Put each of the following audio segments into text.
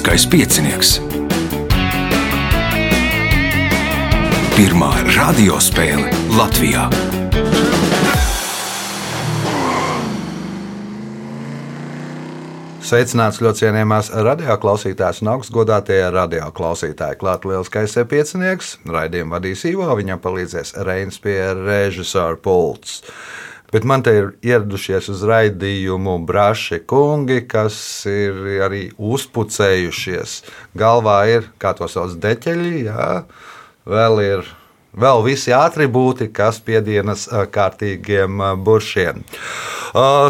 Lieliskais piecinieks. Pirmā radiospēle Latvijā. Sveicināts ļoti cienījamās radioklausītājas un augstgadātie radioklausītāji. Klāt lielskais piecinieks, raidījumu vadīs Ivo, viņam palīdzēs Reins pie režisora pults. Bet man te ir ieradušies uz raidījumu braši kungi, kas ir arī uzpucējušies. Galvā ir, kā to sauc, deķeļi, jā, vēl ir vēl visi attribūti, kas piedienas kārtīgiem buršiem.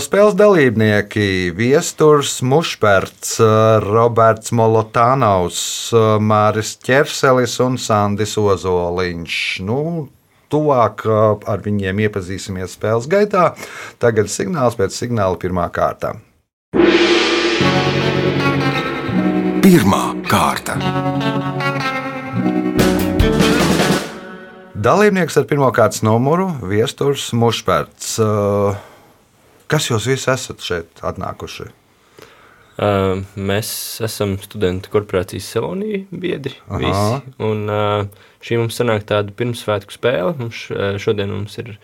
Spēles dalībnieki - Viesturs Mušperts, Roberts Molotānaus, Māris Čerselis un Sandis Ozoliņš. Nu, Tuvāk ar viņiem iepazīsimies spēles gaitā. Tagad signāls pēc signāla pirmā kārta. Pirmā kārta. Dalībnieks ar pirmā kārtas numuru - Viesturs Mušperts. Ā, Kas jūs visi esat šeit atnākuši? Uh, mēs esam studentu korporācijas Selonija biedri. Un, uh, šī mums sanāk tāda pirmsvētku spēle. Mums, uh, šodien mums ir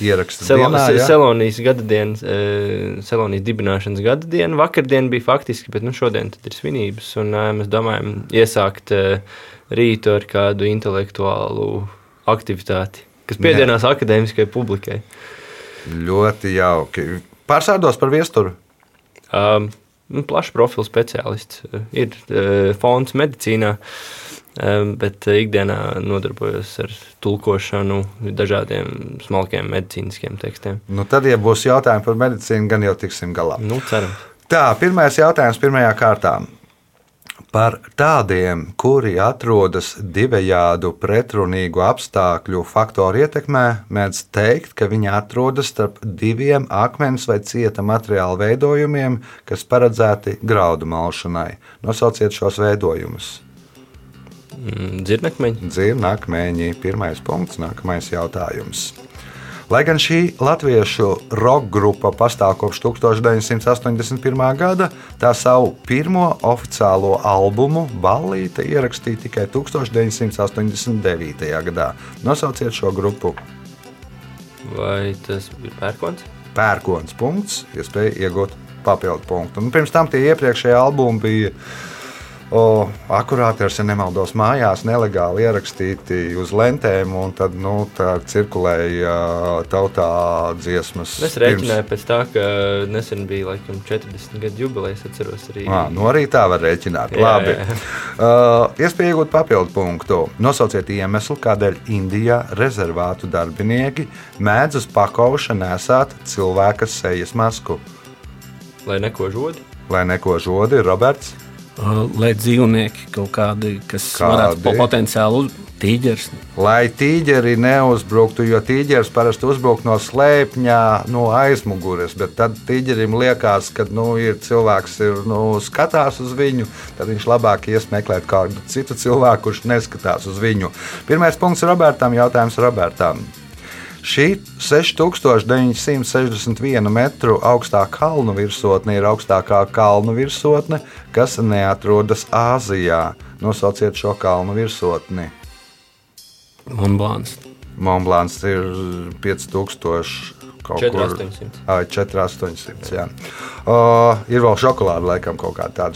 Ierakstīt Selonijas, Selonijas gada diena, uh, Selonijas dibināšanas gada diena. Vakardien bija faktiski, bet nu, šodien ir svinības. Un, uh, mēs domājam iesākt uh, rītu ar kādu intelektuālu aktivitāti, kas piedienās akadēmiskajai publikai. Ļoti jauki. Pārsārdos par viesturu. Um, nu, plašs profils speciālists. Uh, Ir uh, fonds medicīnā, um, bet ikdienā nodarbojos ar tulkošanu dažādiem smalkiem medicīniskiem tekstiem. Nu, tad, ja būs jautājumi par medicīnu, gan jau tiksim galā. Nu, ceram. Tā, pirmais jautājums pirmajā kārtā. Par tādiem, kuri atrodas divējādu pretrunīgu apstākļu faktoru ietekmē, mēdz teikt, ka viņi atrodas starp diviem akmens vai cieta materiāla veidojumiem, kas paredzēti graudu malšanai. Nosauciet šos veidojumus. Mm, Dzirnakmeņi. Dzirnakmeņi, pirmais punkts, nākamais jautājums. Lai gan šī latviešu roka grupa pastāv kopš 1981. gada, tā savu pirmo oficiālo albumu Ballīte ierakstīja tikai 1989. gadā. Nosauciet šo grupu. Vai tas ir pērkons? Pērkons punkts, iespēja iegūt papildu punktu. Un pirms tam tie iepriekšējie albumi bija o, akurāti ar sen nemaldos mājās, nelegāli ierakstīti uz lentēm, un tad nu, cirkulēja tautā dziesmas. Es rēķināju pēc tā, ka nesen bija laikam 40 gadu jubilejas, atceros arī. À, nu arī tā var rēķināt. Jā, Labi. jā. Uh, Iespēja iegūt papildu punktu. Nosauciet iemeslu, kādēļ Indijā rezervātu darbinieki mēdz uz pakauša nesāt cilvēka sejas masku. Lai neko žodi. Lai neko žodi, Roberts. Lai dzīvnieki kaut kādi, kas Kādi? varētu po- potenciāli uz tīģeris. Lai tīģeri neuzbruktu, jo tīģeris parasti uzbruk no slēpņa, no aizmugures. Bet tad tīģerim liekas, ka nu, ir cilvēks ir, nu, skatās uz viņu, tad viņš labāk ies meklēt kādu citu cilvēku, kurš neskatās uz viņu. Pirmais punkts Robertam, jautājums Robertam. Šī 6961 metru augstā kalnu virsotne ir augstākā kalnu virsotne, kas neatrodas Āzijā. Nosauciet šo kalnu virsotni. Monblāns. Monblāns ir 5000. Kaut 4800. Ai, 4800. Jā. Uh, ir vēl šokolāde, laikam, kaut kāda tāda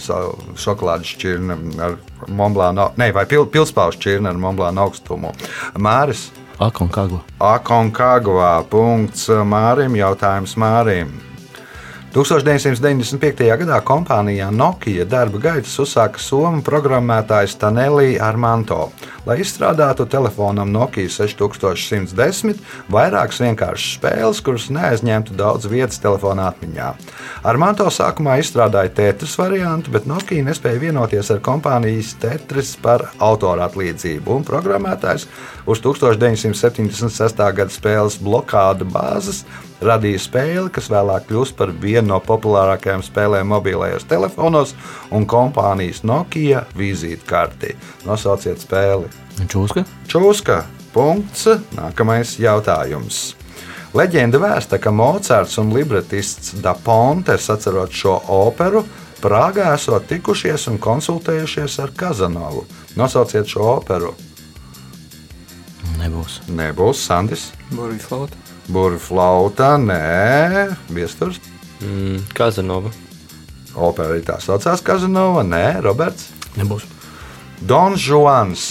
šokolādes šķirne ar Monblānu. Nē, vai pil, pilspāvu šķirne ar Monblānu augstumu. Māris. Akonkagla. Akonkagvā. Punkts Mārim. Jautājums Mārim. 1995. gadā kompānijā Nokia darba gaitas uzsāka Somu programmētājs Tanelī Armanto, lai izstrādātu telefonam Nokia 6110 vairākas vienkāršas spēles, kuras neaizņemtu daudz vietas telefonā atmiņā. Armanto sākumā izstrādāja Tetris variantu, bet Nokia nespēja vienoties ar kompānijas Tetris par autora atlīdzību, un programmētājs uz 1976. gada spēles blokāda bāzes radīja spēli, kas vēlāk kļūst par vienu no populārākajām spēlēm mobilajos telefonos un kompānijas Nokia vizītkarti. Nosauciet spēli. Čūska. Čūska. Punkts. Nākamais jautājums. Leģenda vēsta, ka Mocards un libretists Da Ponte, sacerot šo operu, Prāgā esot tikušies un konsultējušies ar Kazanovu. Nosauciet šo operu. Nebūs. Nebūs Sandis, Burvija flauta. Burbuļu flauta, nē, viesturs. Mm, Kazanova. Opera arī tā saucās Kazanova, nē, Roberts. Nebūs. Dons Juans,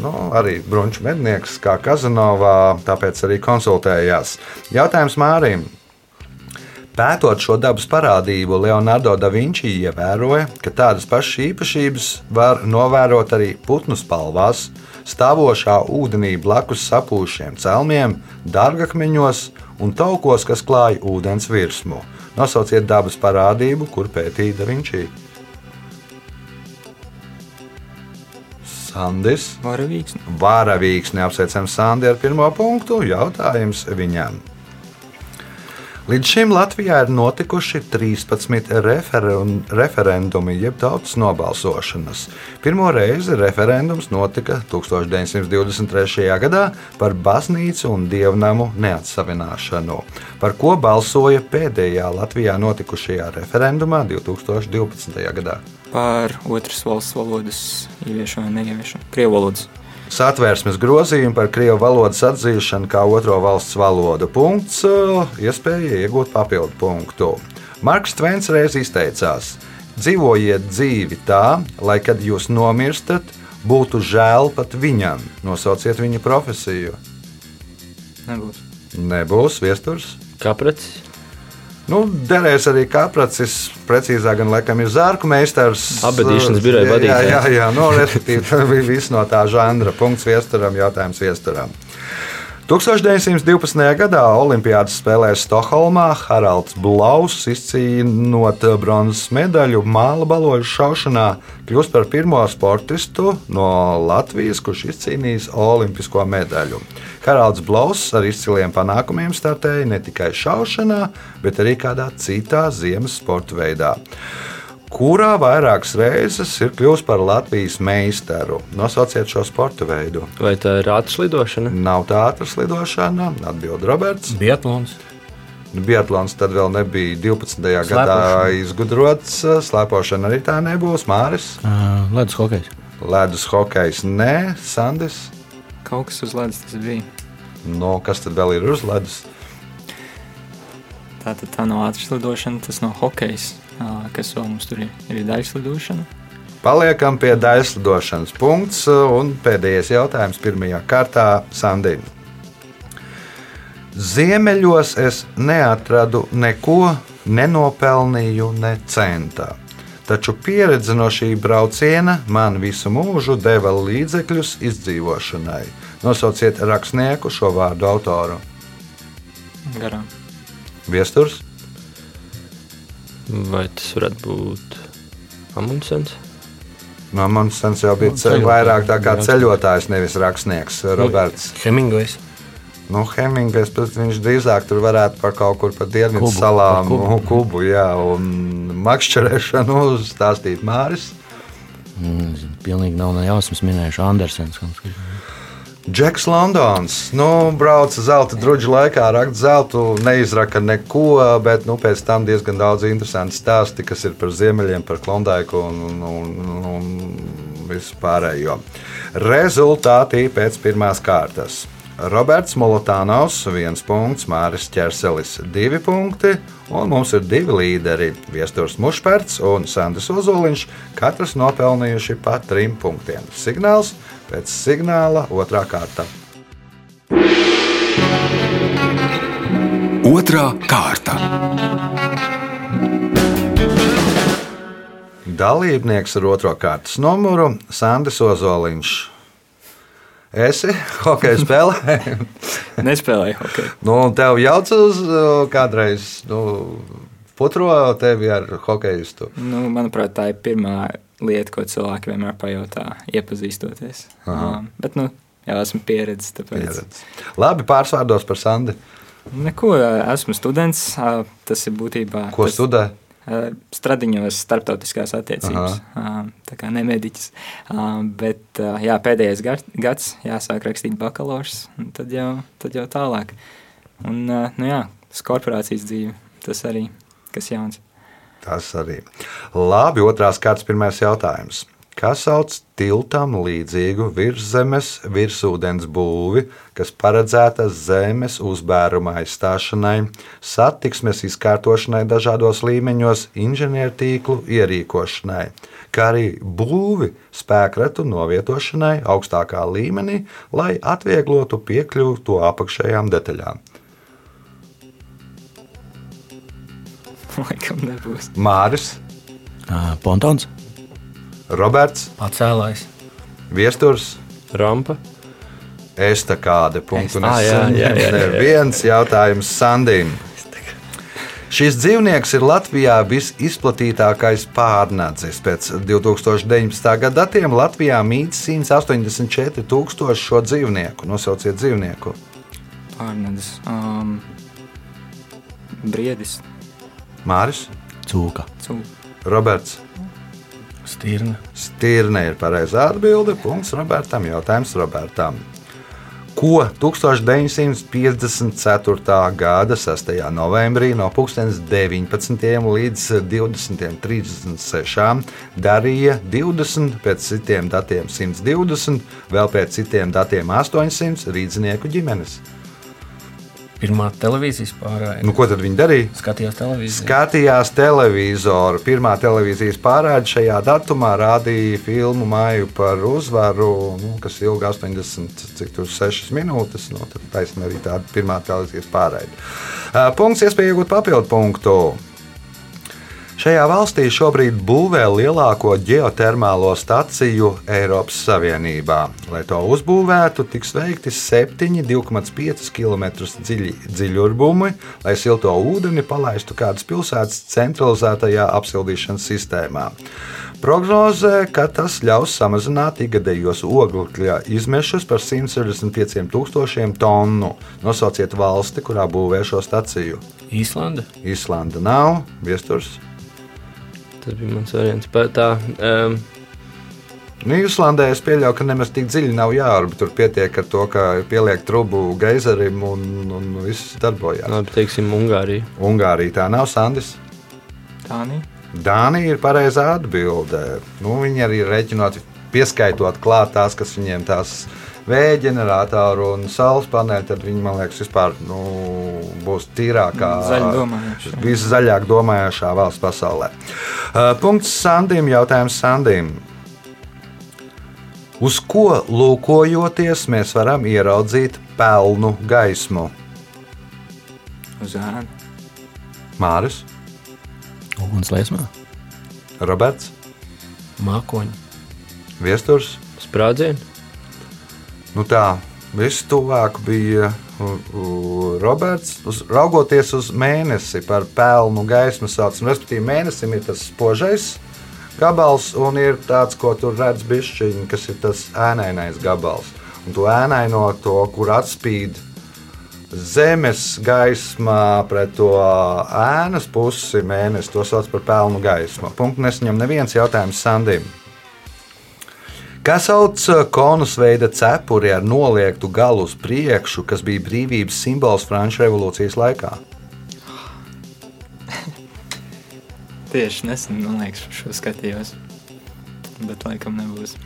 nu, arī brunču mednieks, kā Kazanovā, tāpēc arī konsultējās. Jautājums Mārim. Pētot šo dabas parādību, Leonardo da Vinci ievēroja, ka tādas pašas īpašības var novērot arī putnu spalvās, stāvošā ūdenī blakus sapūšiem celmiem, dārgakmeņos un taukos, kas klāja ūdens virsmu. Nosauciet dabas parādību, kur pētīja da Vinci. Sandis. Varavīgs. Vāravīgs neapsveicam Sandi ar pirmo punktu. Jautājums viņam. Līdz šim Latvijā ir notikuši 13 referun, referendumi, jeb tautas nobalsošanas. Pirmo reizi referendums notika 1923. gadā par baznīcu un dievnamu neatsavināšanu, par ko balsoja pēdējā Latvijā notikušajā referendumā 2012. gadā. Par otras valsts valodas ieviešanu un neieviešanu. Krievu valodas. Satvērsmes grozījumu par krievu valodas atzīšanu kā otro valsts valodu. Punkts, uh, iespēja iegūt papildu punktu. Marks Tvens reiz izteicās: Dzīvojiet dzīvi tā, lai kad jūs nomirstat, būtu žēl pat viņam. Nosauciet viņa profesiju. Nebūs. Nebūs viesturs. Kāpēc? Nu, derēs arī kapracis, precīzāk, gan laikam ir zārku meistars. Abadīšanas biroja Jā, Jā, vadītājs. jā, jā nu, respektīvi, tā bija viss no tā žanra. Punkts viesturam, jautājums viesturam. 1912. gadā Olimpijādas spēlēs Stokholmā Haralds Blaus izcīnot bronzas medaļu māla baložu šaušanā, kļūst par pirmo sportistu no Latvijas, kurš izcīnījis olimpisko medaļu. Haralds Blaus ar izciliem panākumiem startēja ne tikai šaušanā, bet arī kādā citā ziemas sporta veidā kurā vairākas reizes ir kļuvis par Latvijas meistaru. Nosauciet šo sporta veidu. Vai tā ir ātras lidošana? Nav tā ātras lidošana, atbild Roberts. Biatlons. Biatlons tad vēl nebija 12. gadā Slēpošana. izgudrots. Slēpošana arī tā nebūs. Māris, Uh, Ledus hokejs. ledus hokejs, nē, Sandis. Kaut kas uz ledus tas bija. No, kas tad vēl ir uz ledus? Tā tā nav ātras lidošana, tas nav hokejs. Kas vēl mums tur ir? Ir daļas lidošana. Paliekam pie daļas lidošanas punkts. Un pēdējais jautājums pirmajā kārtā Sandina. Ziemeļos es neatradu neko, nenopelnīju ne centā. Taču pieredze no šī brauciena man visu mūžu deva līdzekļus izdzīvošanai. Nosauciet rakstnieku šo vārdu autoru. Garām. Viesturs, Vai tas varētu būt Amundsens? no manas sens jau bija Nu, ceļ, vairāk tā kā ceļotājs, nevis rakstnieks. Roberts. Hemingvejs. Nu, Hemingvejs, bet viņš drīzāk tur varētu par kaut kur pa dienvidu Kubu, salām, par kubu. kubu, kubu jā, un makšķerēšanu stāstīt Māris. Mm, pilnīgi nav ne jausmas minējuši Andersens. kaut. Džeks Londons, nu, brauca zelta druģa laikā, rakt zeltu, neizraka neko, bet nu, pēc tam diezgan daudz interesantu stāstu, kas ir par ziemeļiem, par klondaiku un, un, un, un visu pārējo. Rezultāti pēc pirmās kārtas. Roberts Molotānovs, viens punkts, Māris Čerselis, divi punkti, un mums ir divi līderi - Viestures Mušpērts un Sandrs Ozoliņš, katrs nopelnījuši pa trim punktiem. Signāls pēc signāla otrā kārta. Otra kārta. Dalībnieks ar otro kārtas numuru - Sandrs Ozoliņš. Esi hokeja spēlē? Nespēlēju hokeju. nu, un tev jauc uz kādreiz nu, putro tevi ar hokeistu. Nu, manuprāt, tā ir pirmā lieta, ko cilvēki vienmēr pajautā, iepazīstoties. Um, bet, nu, jau esmu pieredzējis. Tāpēc... Pieredze. Labi, pārsvārdos par Sandi. Neko, esmu students. Tas ir būtībā. Ko tas, studē? Stradiņos starptautiskās attiecības. ā, Tā kā nemediķis. Bet jā, pēdējais gads jāsāk rakstīt bakalaurs, un tad jau, tad jau tālāk. Un, nu jā, tas korporācijas dzīve, tas arī kas jauns. Tas arī. Labi, otrās kārtas pirmais jautājums. Kas sauc tiltam līdzīgu virszemes virsūdens būvi, kas paredzēta zemes uzbēruma aizstāšanai, satiksmes izkārtošanai dažādos līmeņos, inženiertīklu ierīkošanai, kā arī būvi spēkratu novietošanai augstākā līmenī, lai atvieglotu piekļuvi to apakšējām detaļām? Laikam nebūs. Māris, Pontons. Roberts, Pacēlājs. Viesturs. Rampa. Estakāde. Punktu Ā, jā, jā, jā, jā, jā. Viens jautājums Sandim. Šis dzīvnieks ir Latvijā visizplatītākais pārnācis. Pēc 2019. gada datiem Latvijā mīt 184,000 šo dzīvnieku. Nosauciet dzīvnieku. Pārnedis. Um, briedis. Māris, Cūka. Cū. Roberts. Stirna. Stirne ir pareizā atbilde. Punkts Robertam. Jautājums Robertam. Ko 1954. gada 6. novembrī no 19. līdz 20.36. darīja 20, pēc citiem datiem 120, vēl pēc citiem datiem 800 rīznieku ģimenes? Pirmā televīzijas pārējai. Nu, ko tad viņi darīja? Skatījās televīziju. Skatījās televizoru. Pirmā televīzijas pārāde šajā datumā rādīja filmu Māju par uzvaru, nu, kas ilga 86 minūtes. Nu, tad taisnība arī tāda pirmā televīzijas. Uh, Punkts, iespēja iegūt papildu punktu. Šajā valstī šobrīd būvē lielāko geotermālo staciju Eiropas Savienībā. Lai to uzbūvētu, tiks veikti 7,5 km dziļi dziļurbumi, lai silto ūdeni palaistu kādas pilsētas centralizētajā apsildīšanas sistēmā. Prognozē, ka tas ļaus samazināt ikgadējos oglekļa izmešus par 165 tūkstošiem tonu. Nosauciet valsti, kurā būvē šo staciju. Īslanda. Īslanda nav, viesturs. Tas bija mans variants. Pa- Tā, um, Nu, Islandē es pieļauju, ka nemaz tik dziļi nav jārūp. Tur pietiek ar to, ka pieliek trubu geizerim un, un viss darbojas. labi, teiksim, Ungārija. Ungārija tā nav Sandis. Tānī. Dānija ir pareizā atbildē. Nu, viņi arī ir rēķinot, pieskaitot klāt tās, kas viņiem tās vēja ģeneratoru un saules paneļi, tad viņi, man liekas, vispār nu, būs tīrākā, viszaļāk domājošā valsts pasaulē. Uh, Punkts Sandim, jautājums Sandim. Uz ko lūkojoties, mēs varam ieraudzīt pelnu gaismu? Uz ēnu. Māris, Ugunsliesmā. Roberts, Mākoņi. Viesturs. Sprādzienu. Nu tā, viss tuvāk bija Roberts. Uz, raugoties uz mēnesi par pelnu gaismu, saucam, respektīvi, mēnesim ir tas spožais gabals un ir tāds, ko tur redz bišķiņi, kas ir tas ēnainais gabals. Un to ēnaino, to, kur atspīd zemes gaismā pret to ēnas pusi mēnesi, to sauc par pelnu gaismu. Punkts nesaņem neviens jautājums Sandim. Kā sauc konus veida cepuri ar noliektu galu uz priekšu, kas bija brīvības simbols Frančijas revolūcijas laikā? Tieši nesen, man liekas, šo skatījos. Bet laikam nebūs.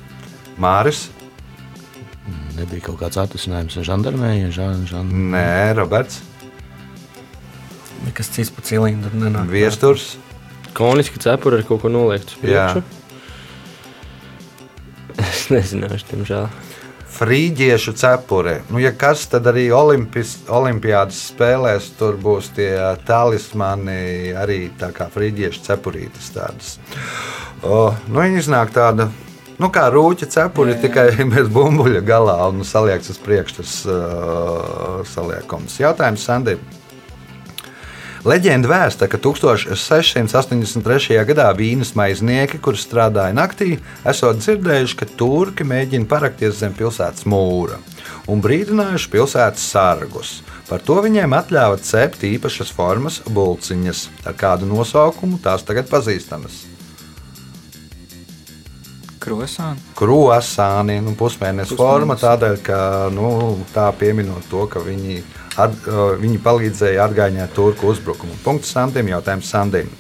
Māris? Nebija kaut kāds atrisinājums ar žandarmēju. Žan, žan... Nē, Roberts, Nekas cits pa cilindru nenāk. Viesturs. Koniski cepuri ar kaut ko noliektu uz Jā. Es nezināšu, diemžēl. Frīģiešu cepure. Nu, ja kas, tad arī Olimpis, Olimpiādas spēlēs tur būs tie talismani, arī tā kā frīģiešu cepurītes tādas. O, nu, viņi iznāk tāda. Nu, kā rūķa cepuri, Jā, jā. tikai bez bumbuļa galā un saliekts uz priekšu tas uh, saliekums. Jautājums Sandim. Leģenda vēsta, ka 1683. gadā vīnas maiznieki, kur strādāja naktī, esot dzirdējuši, ka turki mēģina parakties zem pilsētas mūra un brīdinājuši pilsētas sargus. Par to viņiem atļāva cept īpašas formas bulciņas, ar kādu nosaukumu tās tagad pazīstamas. Krosāni. Krosāni, nu, pusmēnesis forma, tādēļ, ka nu, tā pieminot to, ka viņi, at, viņi palīdzēja atgādināt turku uzbrukumu. Punkts Sandim, jautājums Sandim.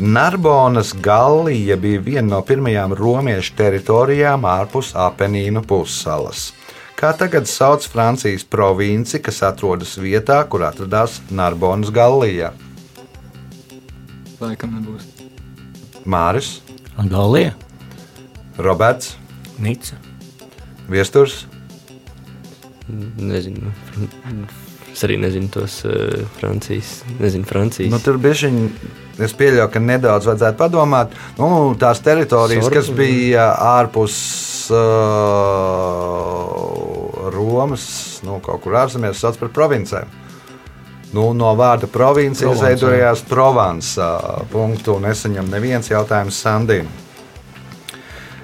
Narbonas Gallija bija viena no pirmajām romiešu teritorijām ārpus Apenīnu pussalas. Kā tagad sauc Francijas provinci, kas atrodas vietā, kur atradās Narbonas Gallija? Laikam nebūs. Māris, Galija, Roberts, Nica. Viesturs, Nezinu. Es arī nezinu tos uh, Francijas. Nezinu, Francijas. Nu, tur bija viņa. Es pieļauju, ka nedaudz vajadzētu padomāt. Nu, tās teritorijas, Sorbu. kas bija ārpus uh, Romas, nu, kaut kur ārzemēs, sauc par provincēm. Nu, no vārda province Provence, izveidojās Provence. Punktu nesaņem neviens jautājums Sandim.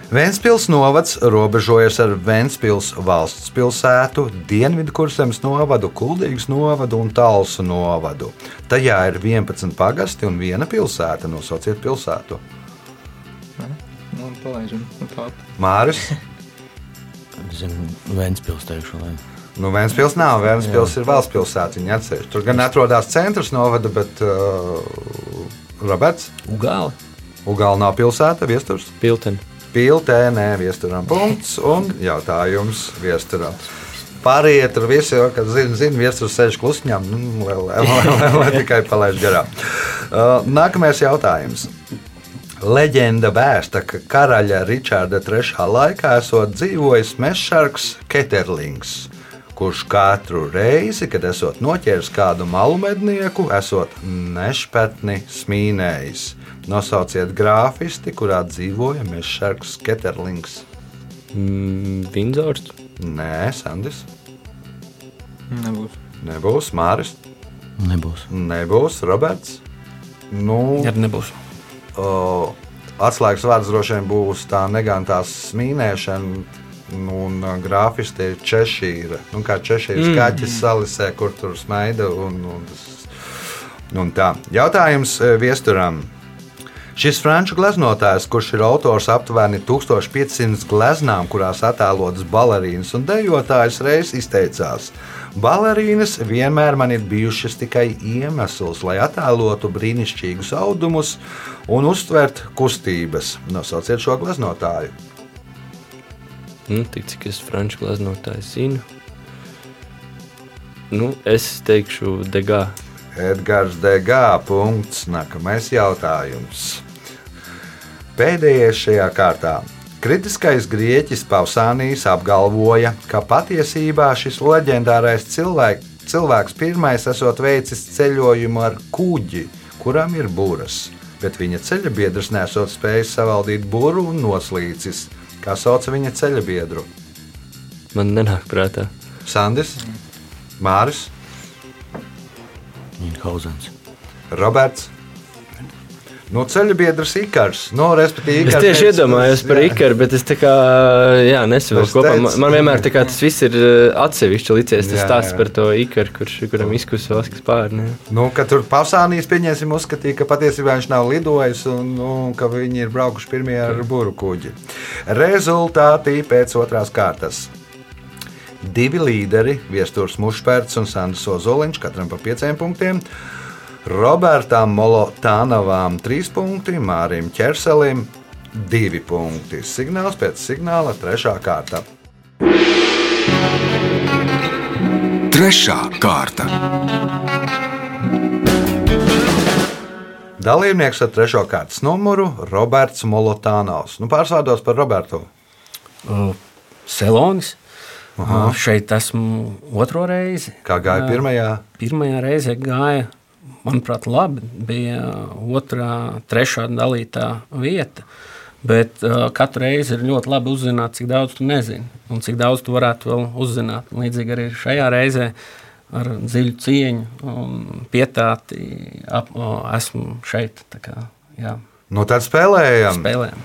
Vēncpils novads robežojas ar Vēncpils valsts pilsētu, Dienvidkurzemes novadu, Kuldīgas novadu un Talsu novadu. Tajā ir 11 pagasti un viena pilsēta. Nosauciet pilsētu. Nu. Nu. Māris. zinu, Vēnspils teikšu, lai Nu, Vēncpils nav. Vēncpils ir valsts pilsēta. Viņa atsevišķi. Tur gan atrodas centrs novada, bet uh, Roberts. Ugāli. Ugāla nav pilsēta, viesturs. Pilteni. Piltē, nē, viesturam punkts un jautājums viesturam. Pārējie tur visi jau, zina, zina viesturs sēž klusiņām, nu, lai tikai palaiž garām. Uh, nākamais jautājums. Leģenda vēsta, ka karaļa Ričarda III laikā esot dzīvojis mešsargs Keterlings, kurš katru reizi, kad esot noķēris kādu malu mednieku, esot nešpatni smīnējis. Nosauciet grāfisti, kurā dzīvoja mešsargs Keterlings. Mm, Vindzors. Nē, Sandis. Nebūs. Nebūs Māris. nebūs. Nebūs Roberts. Nu, Ja nebūs. o, atslēgas vārds droši vien būs tā negantās smīnēšana. Nu, Un uh, grāfisti ir Češīra. Nu, kā Češīras mm. kaķis salisē, kur tur smaida. Un, un, tas- un tā. Jautājums eh, viesturam. Šis franču gleznotājs, kurš ir autors aptuveni 1500 gleznām, kurās attēlotas balerīnas un dejotājas, reiz izteicās: Balerīnas vienmēr man ir bijušas tikai iemesls, lai attēlotu brīnišķīgus audumus un uztvert kustības. Nosauciet šo gleznotāju. Nu, tik cik es franču glaznotājs zinu. Nu, es teikšu Degā. Edgars Degā. Punkts. Nākamais jautājums. Pēdējais šajā kārtā. Kritiskais grieķis Pausānijas apgalvoja, ka patiesībā šis leģendārais cilvēks, cilvēks pirmais esot veicis ceļojumu ar kuģi, kuram ir būras, bet viņa ceļa biedrs nesot spējis savaldīt būru un noslīcis. Kā sauc viņa ceļa biedru? Man nenāk prātā. Sandis, Māris, Minhausens. Roberts. Nu, ceļa biedrs Ikars. Nu, respektīvi, Es Ikars tieši iedomājos par. Ikaru, bet es kā jā, nesaprotu Es kopā. Man, man vienmēr kā tas viss ir uh, atsevišķi licies. Tas stāsts par to Ikaru, kurš, kuram izkusa vaskas pārni. Nu, ka tur Pāvsānijas pieņemsim, uzskatīja, ka patiesībā viņš nav lidojis un nu, ka viņi ir braukuši pirmie ar būru kuģi. Rezultāti pēc otrās kārtas. Divi līderi, Viestūrs Mušpērts un Sandrs Ozoliņš, katram pa pieciem punktiem. Robertam Molotānavām trīs punkti, Mārim Čerselim divi punkti. Signāls pēc signāla trešā kārta. Trešā kārta. Dalībnieks ar trešo kārtas numuru - Roberts Molotānovs. Nu, pārsvārdos par Robertu. Uh, Selonis. Uh, šeit esmu otro reizi. Kā gāja Jā. pirmajā? Pirmajā reizē gāja, manuprāt, labi. Bija otrā, trešā dalītā vieta. Bet uh, katru reizi ir ļoti labi uzzināt, cik daudz tu nezini un cik daudz tu varētu vēl uzzināt. Līdzīgi arī šajā reizē ar dziļu cieņu un pietāti ap, o, esmu šeit. tā Kā, jā, Nu, tad spēlējam. spēlējam.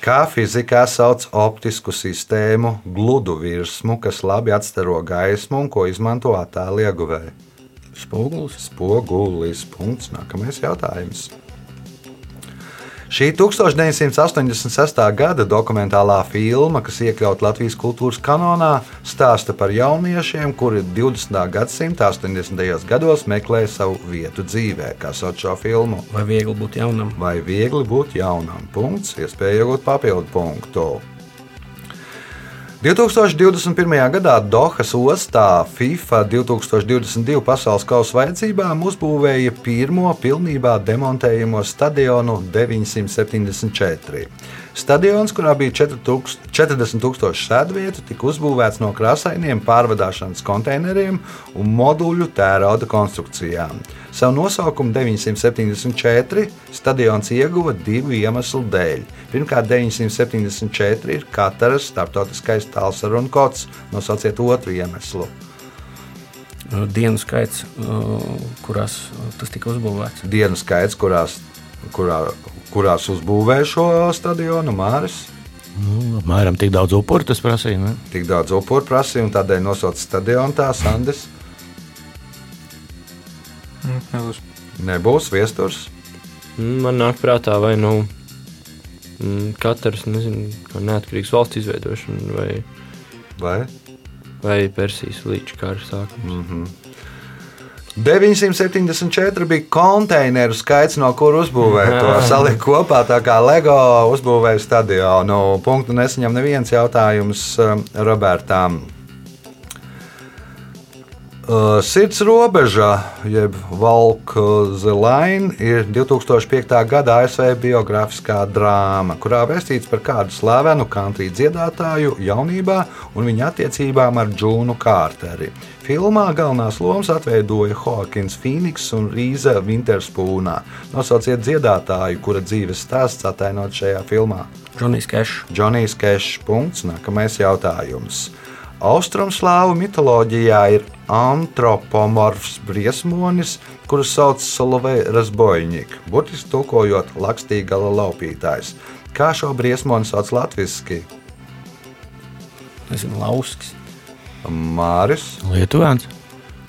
Kā fizikā sauc optisku sistēmu, gludu virsmu, kas labi atstaro gaismu un ko izmanto attēlu ieguvēji? Spogulis. Spogulis. Punkts. Nākamais jautājums. Šī 1986. gada dokumentālā filma, kas iekļauta Latvijas kultūras kanālā, stāsta par jauniešiem, kuri 20. gadsimta 80. gados meklēja savu vietu dzīvē, kā sauc šo filmu. Vai viegli būt jaunam? Vai viegli būt jaunam? Punkts, iespēja iegūt papildu punktu. 2021. gadā Dohas ostā FIFA 2022 pasaules kausa vajadzībām uzbūvēja pirmo pilnībā demontējamo stadionu 974. Stadions, kurā bija 40,000 sēdvietu, tika uzbūvēts no krāsainiem pārvadāšanas konteineriem un moduļu tērauda konstrukcijām. Savu nosaukumu 974 stadions ieguva divu iemeslu dēļ. Pirmkārt, 974 ir katrs starptautiskais tālsarunu kods, nosauciet otru iemeslu. Dienu skaits, kurās tas tika uzbūvēts. Dienu skaits, kurās, kurā kurās uzbūvēja šo stadionu Māris. Nu, apmēram tik daudz upuru tas prasīja. Ne? Tik daudz upuru prasīja, un tādēļ nosauca stadionu tā Sandis. Mm, nebūs. Nebūs viesturs. Man nāk prātā, vai nu mm, katrs nezinu, neatkarīgs valsts izveidošana vai, vai? vai Persijas līča kara sākums. Mm -hmm. 974 bija konteineru skaits, no kur uzbūvēja to salikt kopā. Tā kā LEGO uzbūvēja stadionu. Punktu nesaņem neviens jautājums um, Robertām. Uh, sirds robeža, jeb Walk the Line, ir 2005. gada ASV biogrāfiskā drāma, kurā vēstīts par kādu slavenu country dziedātāju jaunībā un viņa attiecībām ar Džūnu Kārteri. Filmā galvenās lomas atveidoja Hawkins Phoenix un Rīza Winterspūnā. Nosauciet dziedātāju, kura dzīves stāsts atainot šajā filmā. Džonijs Kešs. Džonijs Kešs. Punkts. Nākamais jautājums. Austrumslāvu mitoloģijā ir antropomorfs briesmonis, kurus sauc Soloveiras Boļņik, burtiski tulkojot lakstīgala laupītājs. Kā šo briesmoni sauc latviski? Nezinu, Lausks. Māris, Lietuvēns.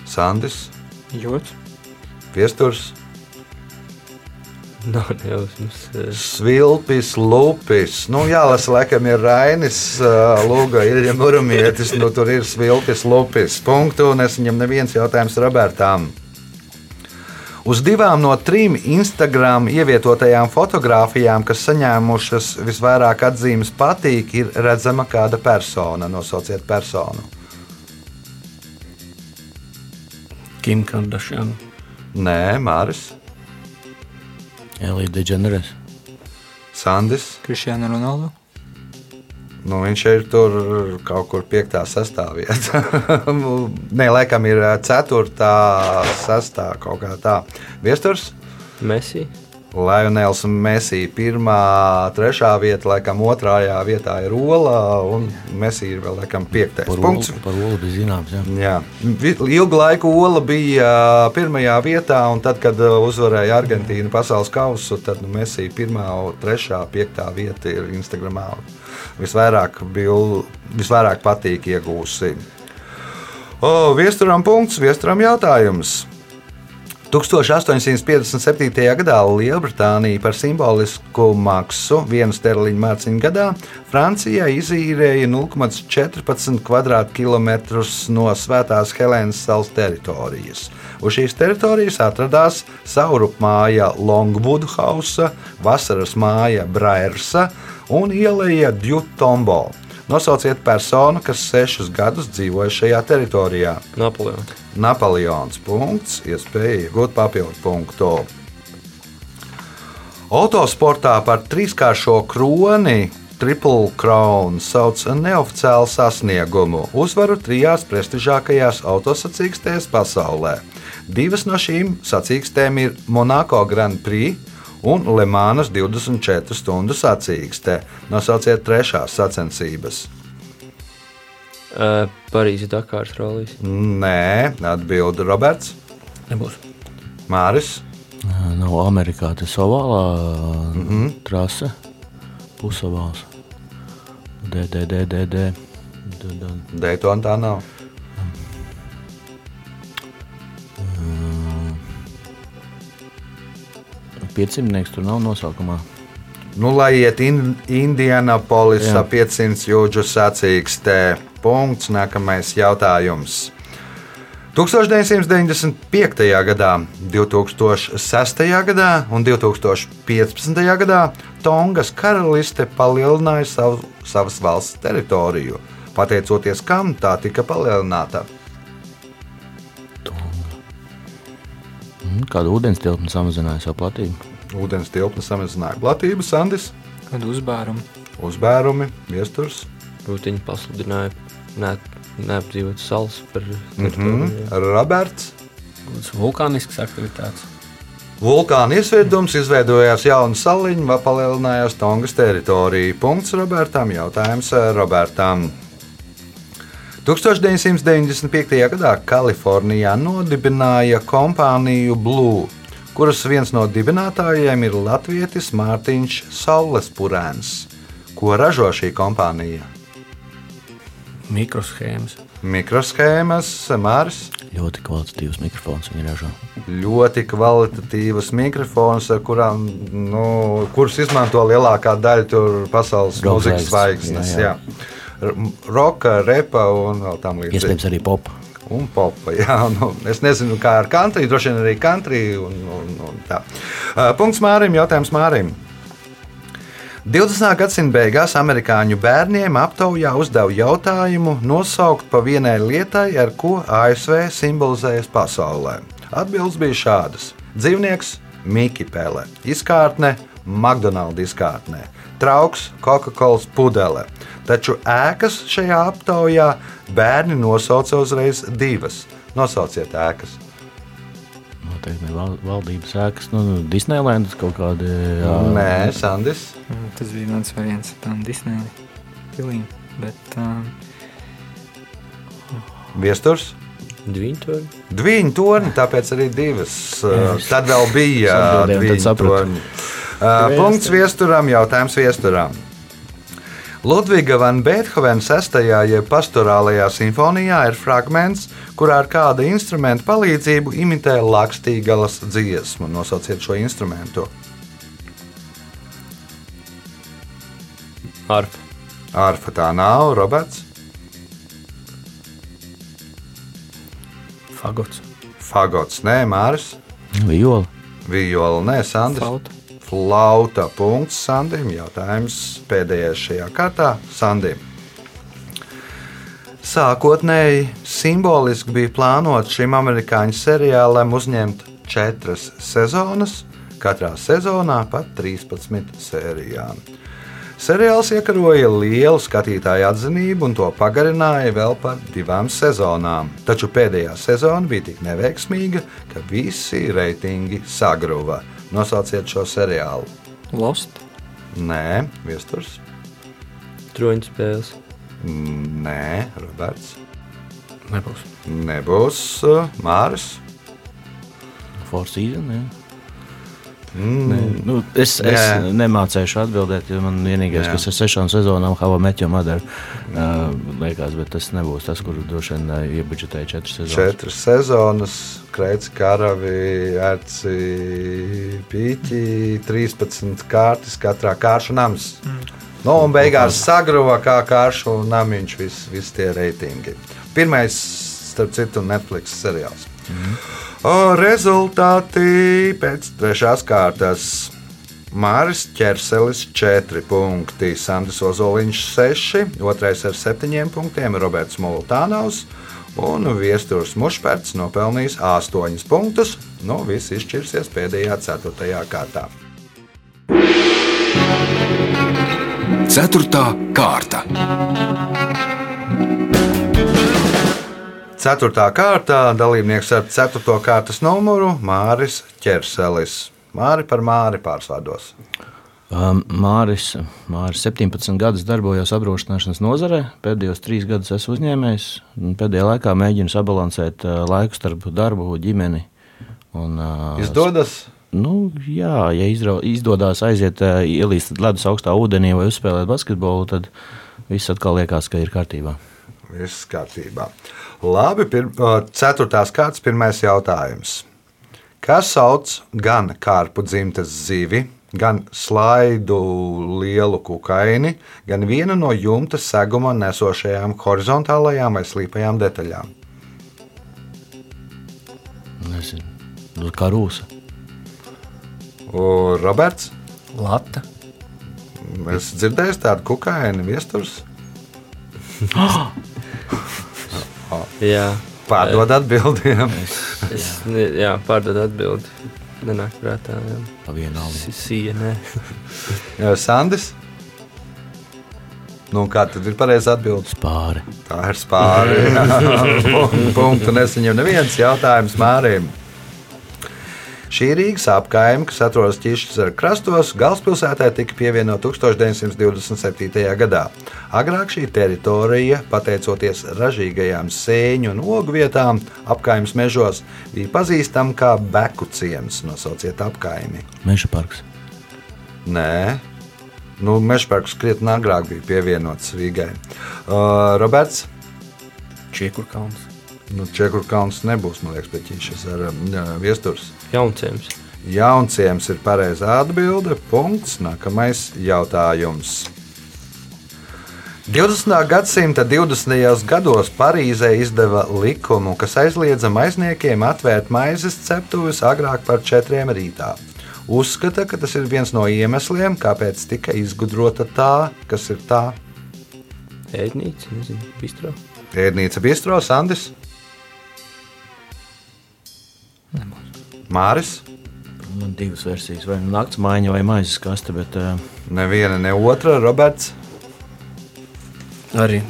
Sandis, Jots. Viesturs, Nav nejausmas. Svilpis, Lupis. Nu, jālasa, laikam, ir Rainis, Lūga, ir Murumietis, nu tur ir Svilpis, Lupis. Punktu, un es viņam neviens jautājums Robertām. Uz divām no trim Instagram ievietotajām fotografijām, kas saņēmušas visvairāk atzīmes patīk, ir redzama kāda persona. Nosauciet personu. Kim Kardashian. Nē, Māris, Elīte Degeneres. Sandis. Kristiāna Ronaldu. Nu, viņš ir tur kaut kur 5, 6 vietā. Nē, laikam ir 4, 6, kaut kā tā. Viesturs, Messi. Lionels Messi. Pirmā, trešā vieta, laikam otrajā vietā ir Ola, un Messi ir vēl laikam 5. Par punkts. olu, par olu bija zināms. Jā. Jā. Ilgu laiku Ola bija ā, pirmajā vietā, un tad, kad ā, uzvarēja Argentīnu pasaules kausu, tad nu, Messi pirmā, trešā, piektā vieta ir Instagramā. Visvairāk, bil, visvairāk patīk iegūsi. O, viesturam punkts, viesturam jautājums. 1857. gadā Lielbritānija par simbolisku maksu vienu sterliņu mārciņu gadā Francijai izīrēja 0,14 km2 no Svētās Helēnas salas teritorijas. Uz šīs teritorijas atradās saurupmāja Longwood House, vasaras māja Braersa un ieleja Djutombo. Nosauciet personu, kas sešus gadus dzīvoja šajā teritorijā. Napoleons. Napoleons punkts, iespēja iegūt papildu punktu. Autosportā par trīskāršo kroni Triple Crown sauc neoficiālu sasniegumu - uzvaru trijās prestižākajās autosacīkstēs pasaulē. Divas no šīm sacīkstēm ir Monako Grand Prix un Lemānas 24 stundu sacīkste. Nosauciet trešās sacensības. Uh, Parīzes Dakāras rolīs. Nē, atbild Roberts, Nebūs. Māris. Nav Amerikā tas ovālā mm -hmm. trase, pusovāls. D, D, D, D, D. D, D. Daytona tā nav. Piecimnieks tur nav nosaukumā. Nu, lai iet in, Indianapolisā Jā. 500 jūdžu sacīkstē. Punkts. Nākamais jautājums. 1995. gadā, 2006. gadā un 2015. gadā Tongas karaliste palielināja savu, savas valsts teritoriju. Pateicoties kam tā tika palielināta? Kāda ūdens tilpne samazināja savu platību? Ūdens tilpne samazināja platību, Sandis, Kādu uzbārumu? uzbērumi, viesturs. Rūtiņi pasludināja ne, neapdzīvot salas par Mm teritoriju. Roberts. Tas vulkānisks aktivitātes. Vulkāna iesviedums izveidojās jauna saliņa, vai palielinājās Tongas teritorija. Punkts Robertam. Jautājums eh, Robertam. 1995. gadā Kalifornijā nodibināja kompāniju Blue, kuras viens no dibinātājiem ir Latvijas Mārtiņš Saules Purēns. Ko ražo šī kompānija? Mikroshēmas. Mikroshēmas, Māris. Ļoti kvalitatīvs mikrofons viņa ražo. ļoti kvalitatīvas mikrofons, ar kurām, nu, kurus izmanto lielākā daļa tur pasaules mūzikas zvaigznes. jā, Jā, jā. Roka, repa un vēl tam līdzīgi. Iespējams, arī pop. Un popa. Jā, nu, es nezinu, kā ar country, droši vien arī country. Un, un, un tā. Uh, Punkts Mārim, jautājums Mārim. 20. gadsimta beigās amerikāņu bērniem aptaujā uzdeva jautājumu nosaukt pa vienai lietai, ar ko ASV simbolizējas pasaulē. Atbildes bija šādas: dzīvnieks, Miki Pele, izkārtne, McDonald's izkārtnē, trauks, Coca-Cola pudele. Taču ēkas šajā aptaujā bērni nosauca uzreiz divas. Nosauciet ēkas. Noteikti val, valdības ēkas, nu, Disneylands kaut kāda. Jā, Nē, Sandis. Mm, Tas bija mans variants tam Disneja pilīm. Bet um, Viesturs. Divi torņi, tāpēc arī divas. Uh, Tad vēl bija divi sapratu. Uh, Punkts viesturam, jautājums viesturam. Ludviga van Beethovena 6. jeb pastorālajā simfonijā ir fragments, kurā ar kāda instrumenta palīdzību imitē lakstīgalas dziesmu. Nosauciet šo instrumentu. Arfa. Arfa tā nav, Roberts. Fagots. Fagots, nē, Māris. Viola. Viola, nē, Sandrs. flauta. Flauta punkts Sandim. Jautājums pēdējais šajā kārtā Sandim. Sākotnēji simboliski bija plānots šim amerikāņu seriālam uzņemt četras sezonas, katrā sezonā pat 13 sērijām. Seriāls iekaroja lielu skatītāju atzinību un to pagarināja vēl par divām sezonām. Taču pēdējā sezona bija tik neveiksmīga, ka visi reitingi sagruva. Nosauciet šo seriālu. Lost. Nē, Viesturs. Troņu spēles. Nē, Roberts. Nebūs. Nebūs uh, Māris. Four Seasons. Ja? Mm. Nē, nu, es es Nē. nemācīšu atbildēt, jo man vienīgais, Jā. kas ir sešām sezonām, Hava Meķa Madara, uh, liekas, bet tas nebūs tas, kur droši vien uh, iebudžetēja četras sezonas. Četras sezonas, Kreits, Karavi, Erci, Pīķi, 13 kārtas, katrā kāršu nams. Nu, un beigās sagruva kā kāršu namiņš, visi vis tie reitingi. Pirmais, starp citu, Netflix seriāls. O, rezultāti pēc trešās kārtas. Māris Čerselis 4 punkti, Sandrs Ozoliņš 6, otrais ar 7 punktiem, Roberts Molotānaus un Viestures Mušpērts nopelnījis 8 punktus. Nu, viss izšķirsies pēdējā 4. kārtā. Ceturtā kārta. Ceturtā kārtā dalībnieks ar 4. kārtas numuru Māris Čerselis. Māri par Māri pārsvārdos. Um, Māris, Māris 17 gadus darbojos apdrošināšanas nozarē. Pēdējos trīs gadus esmu uzņēmējs. Pēdējā laikā mēģinu sabalansēt uh, laiku starp darbu, ģimeni. Un, uh, Izdodas? Nu, jā, ja izrau, izdodas aiziet, uh, ielīst ledus augstā ūdenī vai uzspēlēt basketbolu, tad viss atkal liekas, ka ir kārtībā. Viss kārtībā. Labi, pir, ceturtās kārtas pirmais jautājums. Kas sauc gan kārpu dzimtes zivi, gan slaidu lielu kukaini, gan vienu no jumta seguma nesošajām horizontālajām vai slīpajām detaļām. Nezinu. Nu, kā rūsa. O, Roberts, Lata. es dzirdēju tādu kukaini viesturs. Jā, Pārdod atbildiem. es ne, jā, pārdod atbildi. Nenāk prātā. jā. Si- Sija, nē. Jā, Sandis. Nu, kā tad ir pareizi atbildēt? Pāri. Tā ir spāri. Punktu nesaņem neviens jautājums Mārim. Šī Rīgas apkaime, kas atrodas Ķīšas krastos, galvaspilsētā tika pievienota 1927. gadā. Agrāk šī teritorija, pateicoties ražīgajām sēņu un ogu vietām, apkaimes mežos, bija pazīstama kā Beku ciems. Nosauciet apkaimi. Meža parks. Nē, nu, Mežparks krietni agrāk bija pievienots Rīgai. Uh, Roberts. Čiekurkalns. Nu, Čekur kalns nebūs, man liekas, pēc šīs ar um, viesturs. Jaunciems. Jaunciems ir pareizā atbilde. Punkts. Nākamais jautājums. 20. gadsimta 20. gados Parīzē izdeva likumu, kas aizliedza maizniekiem atvērt maizes ceptuves agrāk par četriem rītā. Uzskata, ka tas ir viens no iemesliem, kāpēc tika izgudrota tā, kas ir tā. Ēdnīca, nezinu, bistro. Ēdnīca Bistro, Sandis, Māris. Man divas versijas, vai nu naktas maiņa, vai maizes kaste. Bet, uh, Neviena, ne otra, Roberts. Arī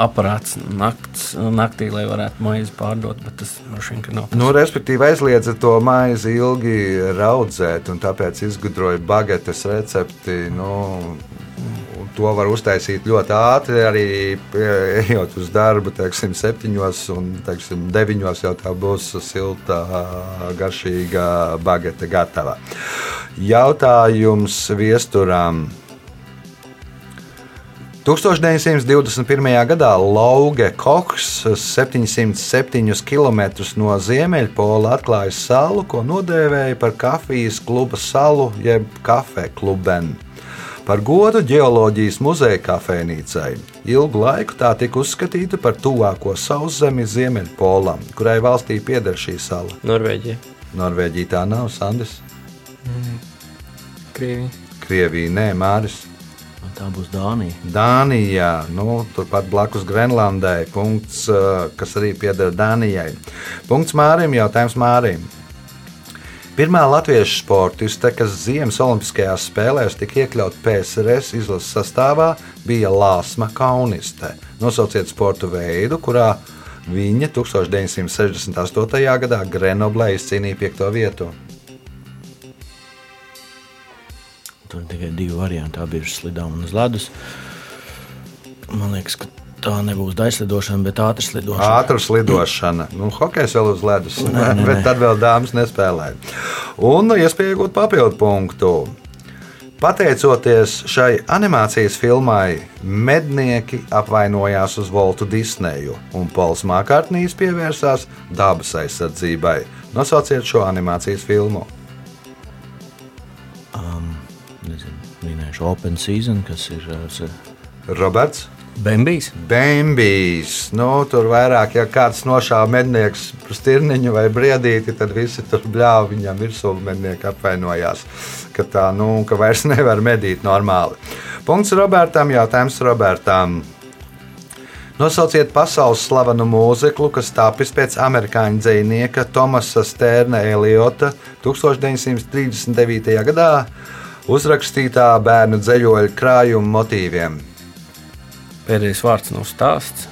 aparāts nakts, naktī, lai varētu maizi pārdot, bet tas droši vien ka nav. Nu, respektīvi, aizliedza to maizi ilgi raudzēt, un tāpēc izgudroja bagetes recepti. Nu, un to var uztaisīt ļoti ātri, arī pie- ejot uz darbu, teiksim, septiņos un teiksim, deviņos jau tā būs silta, garšīga bagete gatava. Jautājums viesturām. 1921. gadā Lauge Kochs 707 km no Ziemeļpola atklāja salu, ko nodēvēja par kafijas kluba salu jeb kafē klubeni. Par godu geoloģijas muzeja kafejnīcai. Ilgu laiku tā tika uzskatīta par tuvāko sauszemi Ziemeļpolam, kurai valstī pieder šī sala. Norvēģija. Norvēģija tā nav, Sandis, Krievija. Krievija, nē, Māris. tā būs Dānija. Dānijā, nu, turpat blakus Grenlandai, punkts, eh, kas arī pieder Dānijai. Punkts Mārim, jautājums Mārim. Pirmā latviešu sportiste, kas Ziemas Olimpiskajās spēlēs tika iekļauta PSRS izlases sastāvā, bija Lāsma Kauniste. Nosauciet sporta veidu, kurā viņa 1968. gadā Grenoblē izcīnīja piekto vietu. Tur ir tikai divi varianti. Tā bija slidām un uz ledus. Man liekas, ka tā nebūs daļslidošana, bet ātras lidošana. Ātras lidošana. Nu, hokejs vēl uz ledus, Nē, nē, bet nē. tad vēl dāmas nespēlēja. Un iespēja iegūt papildu punktu. Pateicoties šai animācijas filmai, mednieki apvainojās uz Voltu Disneju, un Pols Makārtnīs pievērsās dabas aizsardzībai. Nosauciet šo animācijas filmu. Nezinu, minēšu Open Season, kas ir uh, Roberts. Bembijs. Bambijs. Nu, tur vairāk, ja kāds nošāva mednieks stirniņu vai briedīti, tad visi tur bļāva viņam virsū. Mednieki apvainojās, ka tā, nu, ka vairs nevar medīt normāli. Punkts Robertam, jautājums Robertam. Nosauciet pasaules slavenu mūziklu, kas tapis pēc amerikāņu dzinieka Tomasa Stērna Eliota 1939. gadā uzrakstītā bērnu dzējoļu krājuma motīviem. Pēdējais vārds nav stāsts.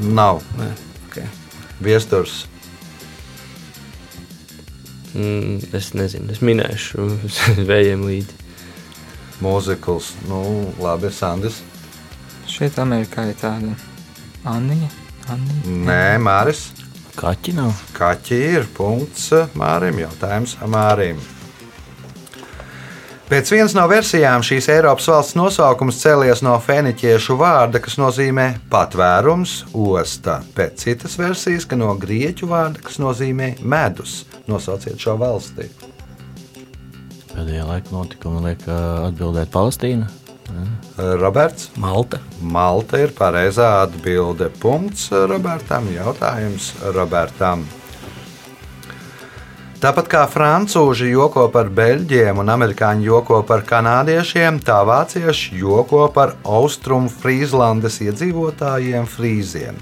Nav Nē, okay. viesturs. Mm, es nezinu, es minēšu vējiem līdzi. mūzikls. Nu, labi, Sandis. Šeit Amerikā ir tāda Anija. Anija. Nē, Māris. kaķi nav. Kaķi ir punkts Mārim. Jautājums Mārim. Pēc vienas no versijām šīs Eiropas valsts nosaukums cēlies no fēniķiešu vārda, kas nozīmē patvērums, osta. Pēc citas versijas, ka no grieķu vārda, kas nozīmē medus. Nosauciet šo valsti. Pēdējā laika notikuma liek atbildēt Palestīna. Roberts. Malta. Malta ir pareizā atbilde. Punkts Robertam. Jautājums Robertam. Tāpat kā frančūži joko par beļģiem un amerikāņi joko par kanādiešiem, tā vācieši joko par austrumu Frīzlandes iedzīvotājiem frīziem.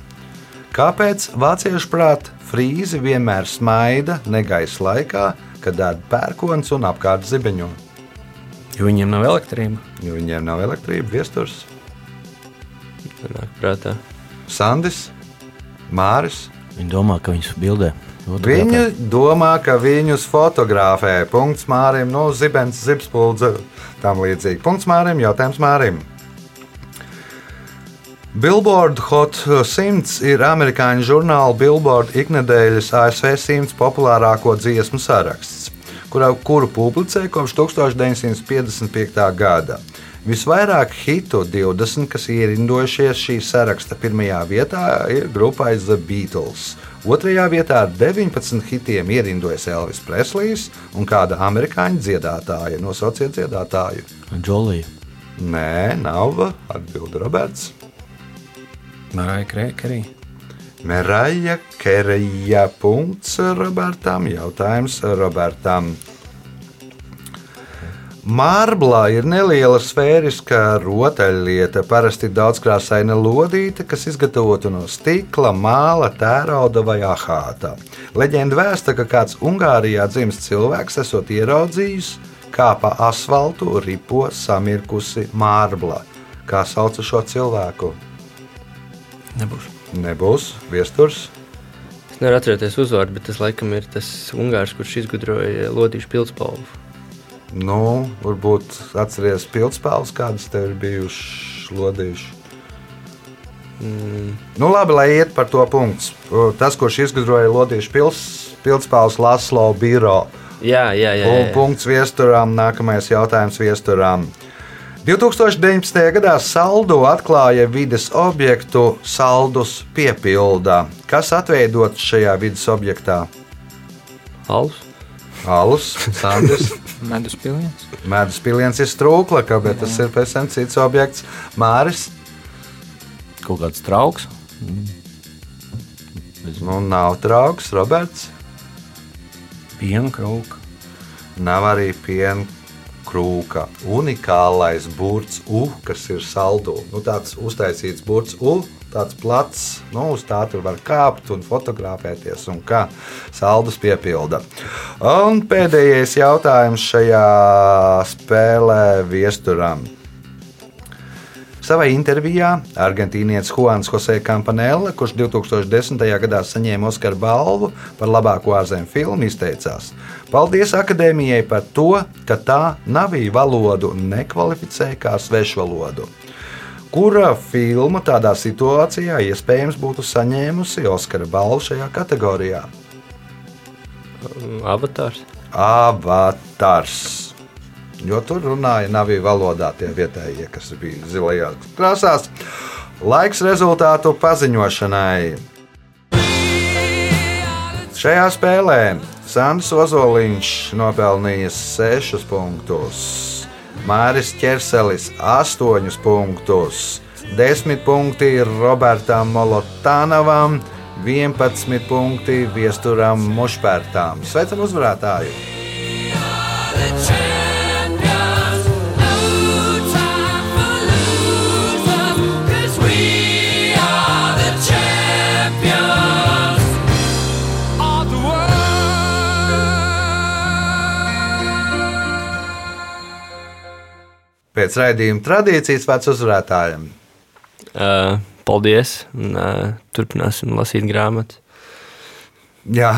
Kāpēc vāciešu prāt frīzi vienmēr smaida negaisa laikā, kad ēd pērkons un apkārt zibeņo? Jo viņiem nav elektrība. Jo viņiem nav elektrība, viesturs, Nāk prātā. Sandis, Māris. Viņi domā, ka viņus bildē. Viņi domā, ka viņus fotografē. Punkts Mārim, no nu, Zibens, Zibspūdze, tam līdzīgi. Punkts Mārim, jautājums Mārim. Billboard Hot 100 ir amerikāņu žurnāla Billboard iknedēļas ASV 100 populārāko dziesmu saraksts, kura, kuru publicē kopš 1955. gada. Visvairāk hitu 20, kas ierindojušies šī saraksta pirmajā vietā, ir grupai The Beatles. Otrajā vietā ar 19 hitiem ierindojas Elvis Preslijs un kāda amerikāņu dziedātāja. Nosauciet dziedātāju. Džolija. Nē, nav atbildi Roberts. Marija Krekerī. Meraja Kerija. Punkts Robertam. Jautājums Robertam. Mārblā ir neliela sfēriska rotaļlieta, parasti daudzkrāsaina lodīte, kas izgatavota no stikla, māla, tērauda vai ahāta. Leģenda vēsta, ka kāds Ungārijā dzimis cilvēks esot ieraudzījis, kā pa asfaltu ripo samirkusi mārbla. Kā sauc šo cilvēku? Nebūs. Nebūs viesturs. Es nevaru atcerēties uzvārdu, bet tas laikam ir tas Ungārs, kurš izgudroja lodīšu pildspalvu. Nu, varbūt atceries pildspēles, kādas tev ir bijušas lodījušas. Mm. Nu, labi, lai iet par to punktu. Tas, kurš izgudroja lodīšu pils, pildspēles Laslo Biro. Jā, jā, jā. jā, jā. Punkts viesturām. Nākamais jautājums viesturām. 2019. gadā Saldo atklāja vides objektu Saldus piepildā. Kas atveidots šajā vides objektā? Alus. Alus, Sandrs. Medus piliens. Mēdus piliens ir strūklaka, bet tas ir tam cits objekts. Māris. Kaut kāds trauks. Nu, nav trauks, Roberts. Piena krūka. Nav arī piena krūka. Unikālais burts U, kas ir saldu. Nu, tāds uztaisīts burts U, tāds plats, nu, uz tā tur var kāpt un fotografēties, un kā saldus piepilda. Un pēdējais jautājums šajā spēlē viesturam. Savā intervijā argentīnietis Juans Jose Campanella, kurš 2010. gadā saņēma Oskara balvu par labāko ārzemju filmu, izteicās: Paldies akadēmijai par to, ka tā naviju valodu nekvalificē kā svešvalodu. Kura filma tādā situācijā iespējams būtu saņēmusi Oskara balvu šajā kategorijā? Avatars. Avatars. Jo tur runāja naviju valodā tie vietējie, kas bija zilajās krāsās. Laiks rezultātu paziņošanai. Šajā spēlē Sandrs Ozoliņš nopelnījis 6 punktus. Māris Čerselis 8 punktus, 10 punkti Robertam Molotānavam, 11 punkti Viesturam Mušpērtām. Sveicam uzvarētāju! Pēc raidījuma tradīcijas vārds uzvarētājiem. Uh, paldies! Un, uh, turpināsim lasīt grāmatas. Jā,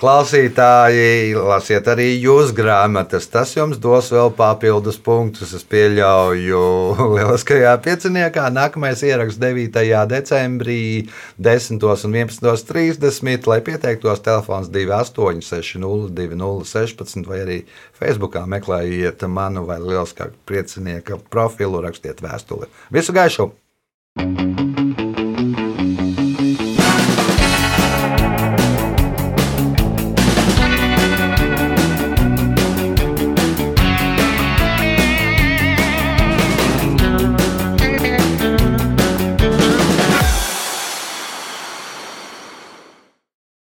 klausītāji, lasiet arī jūs grāmatas. Tas jums dos vēl papildus punktus. Es pieļauju, lieliskajā pieciniekā. Nākamais ieraksts 9. decembrī, 10. un 11.30. Lai pieteiktos, telefons 28602016 vai arī Facebookā meklējiet manu vai lieliskā piecinieka profilu, rakstiet vēstuli. Visu gaišu! thank you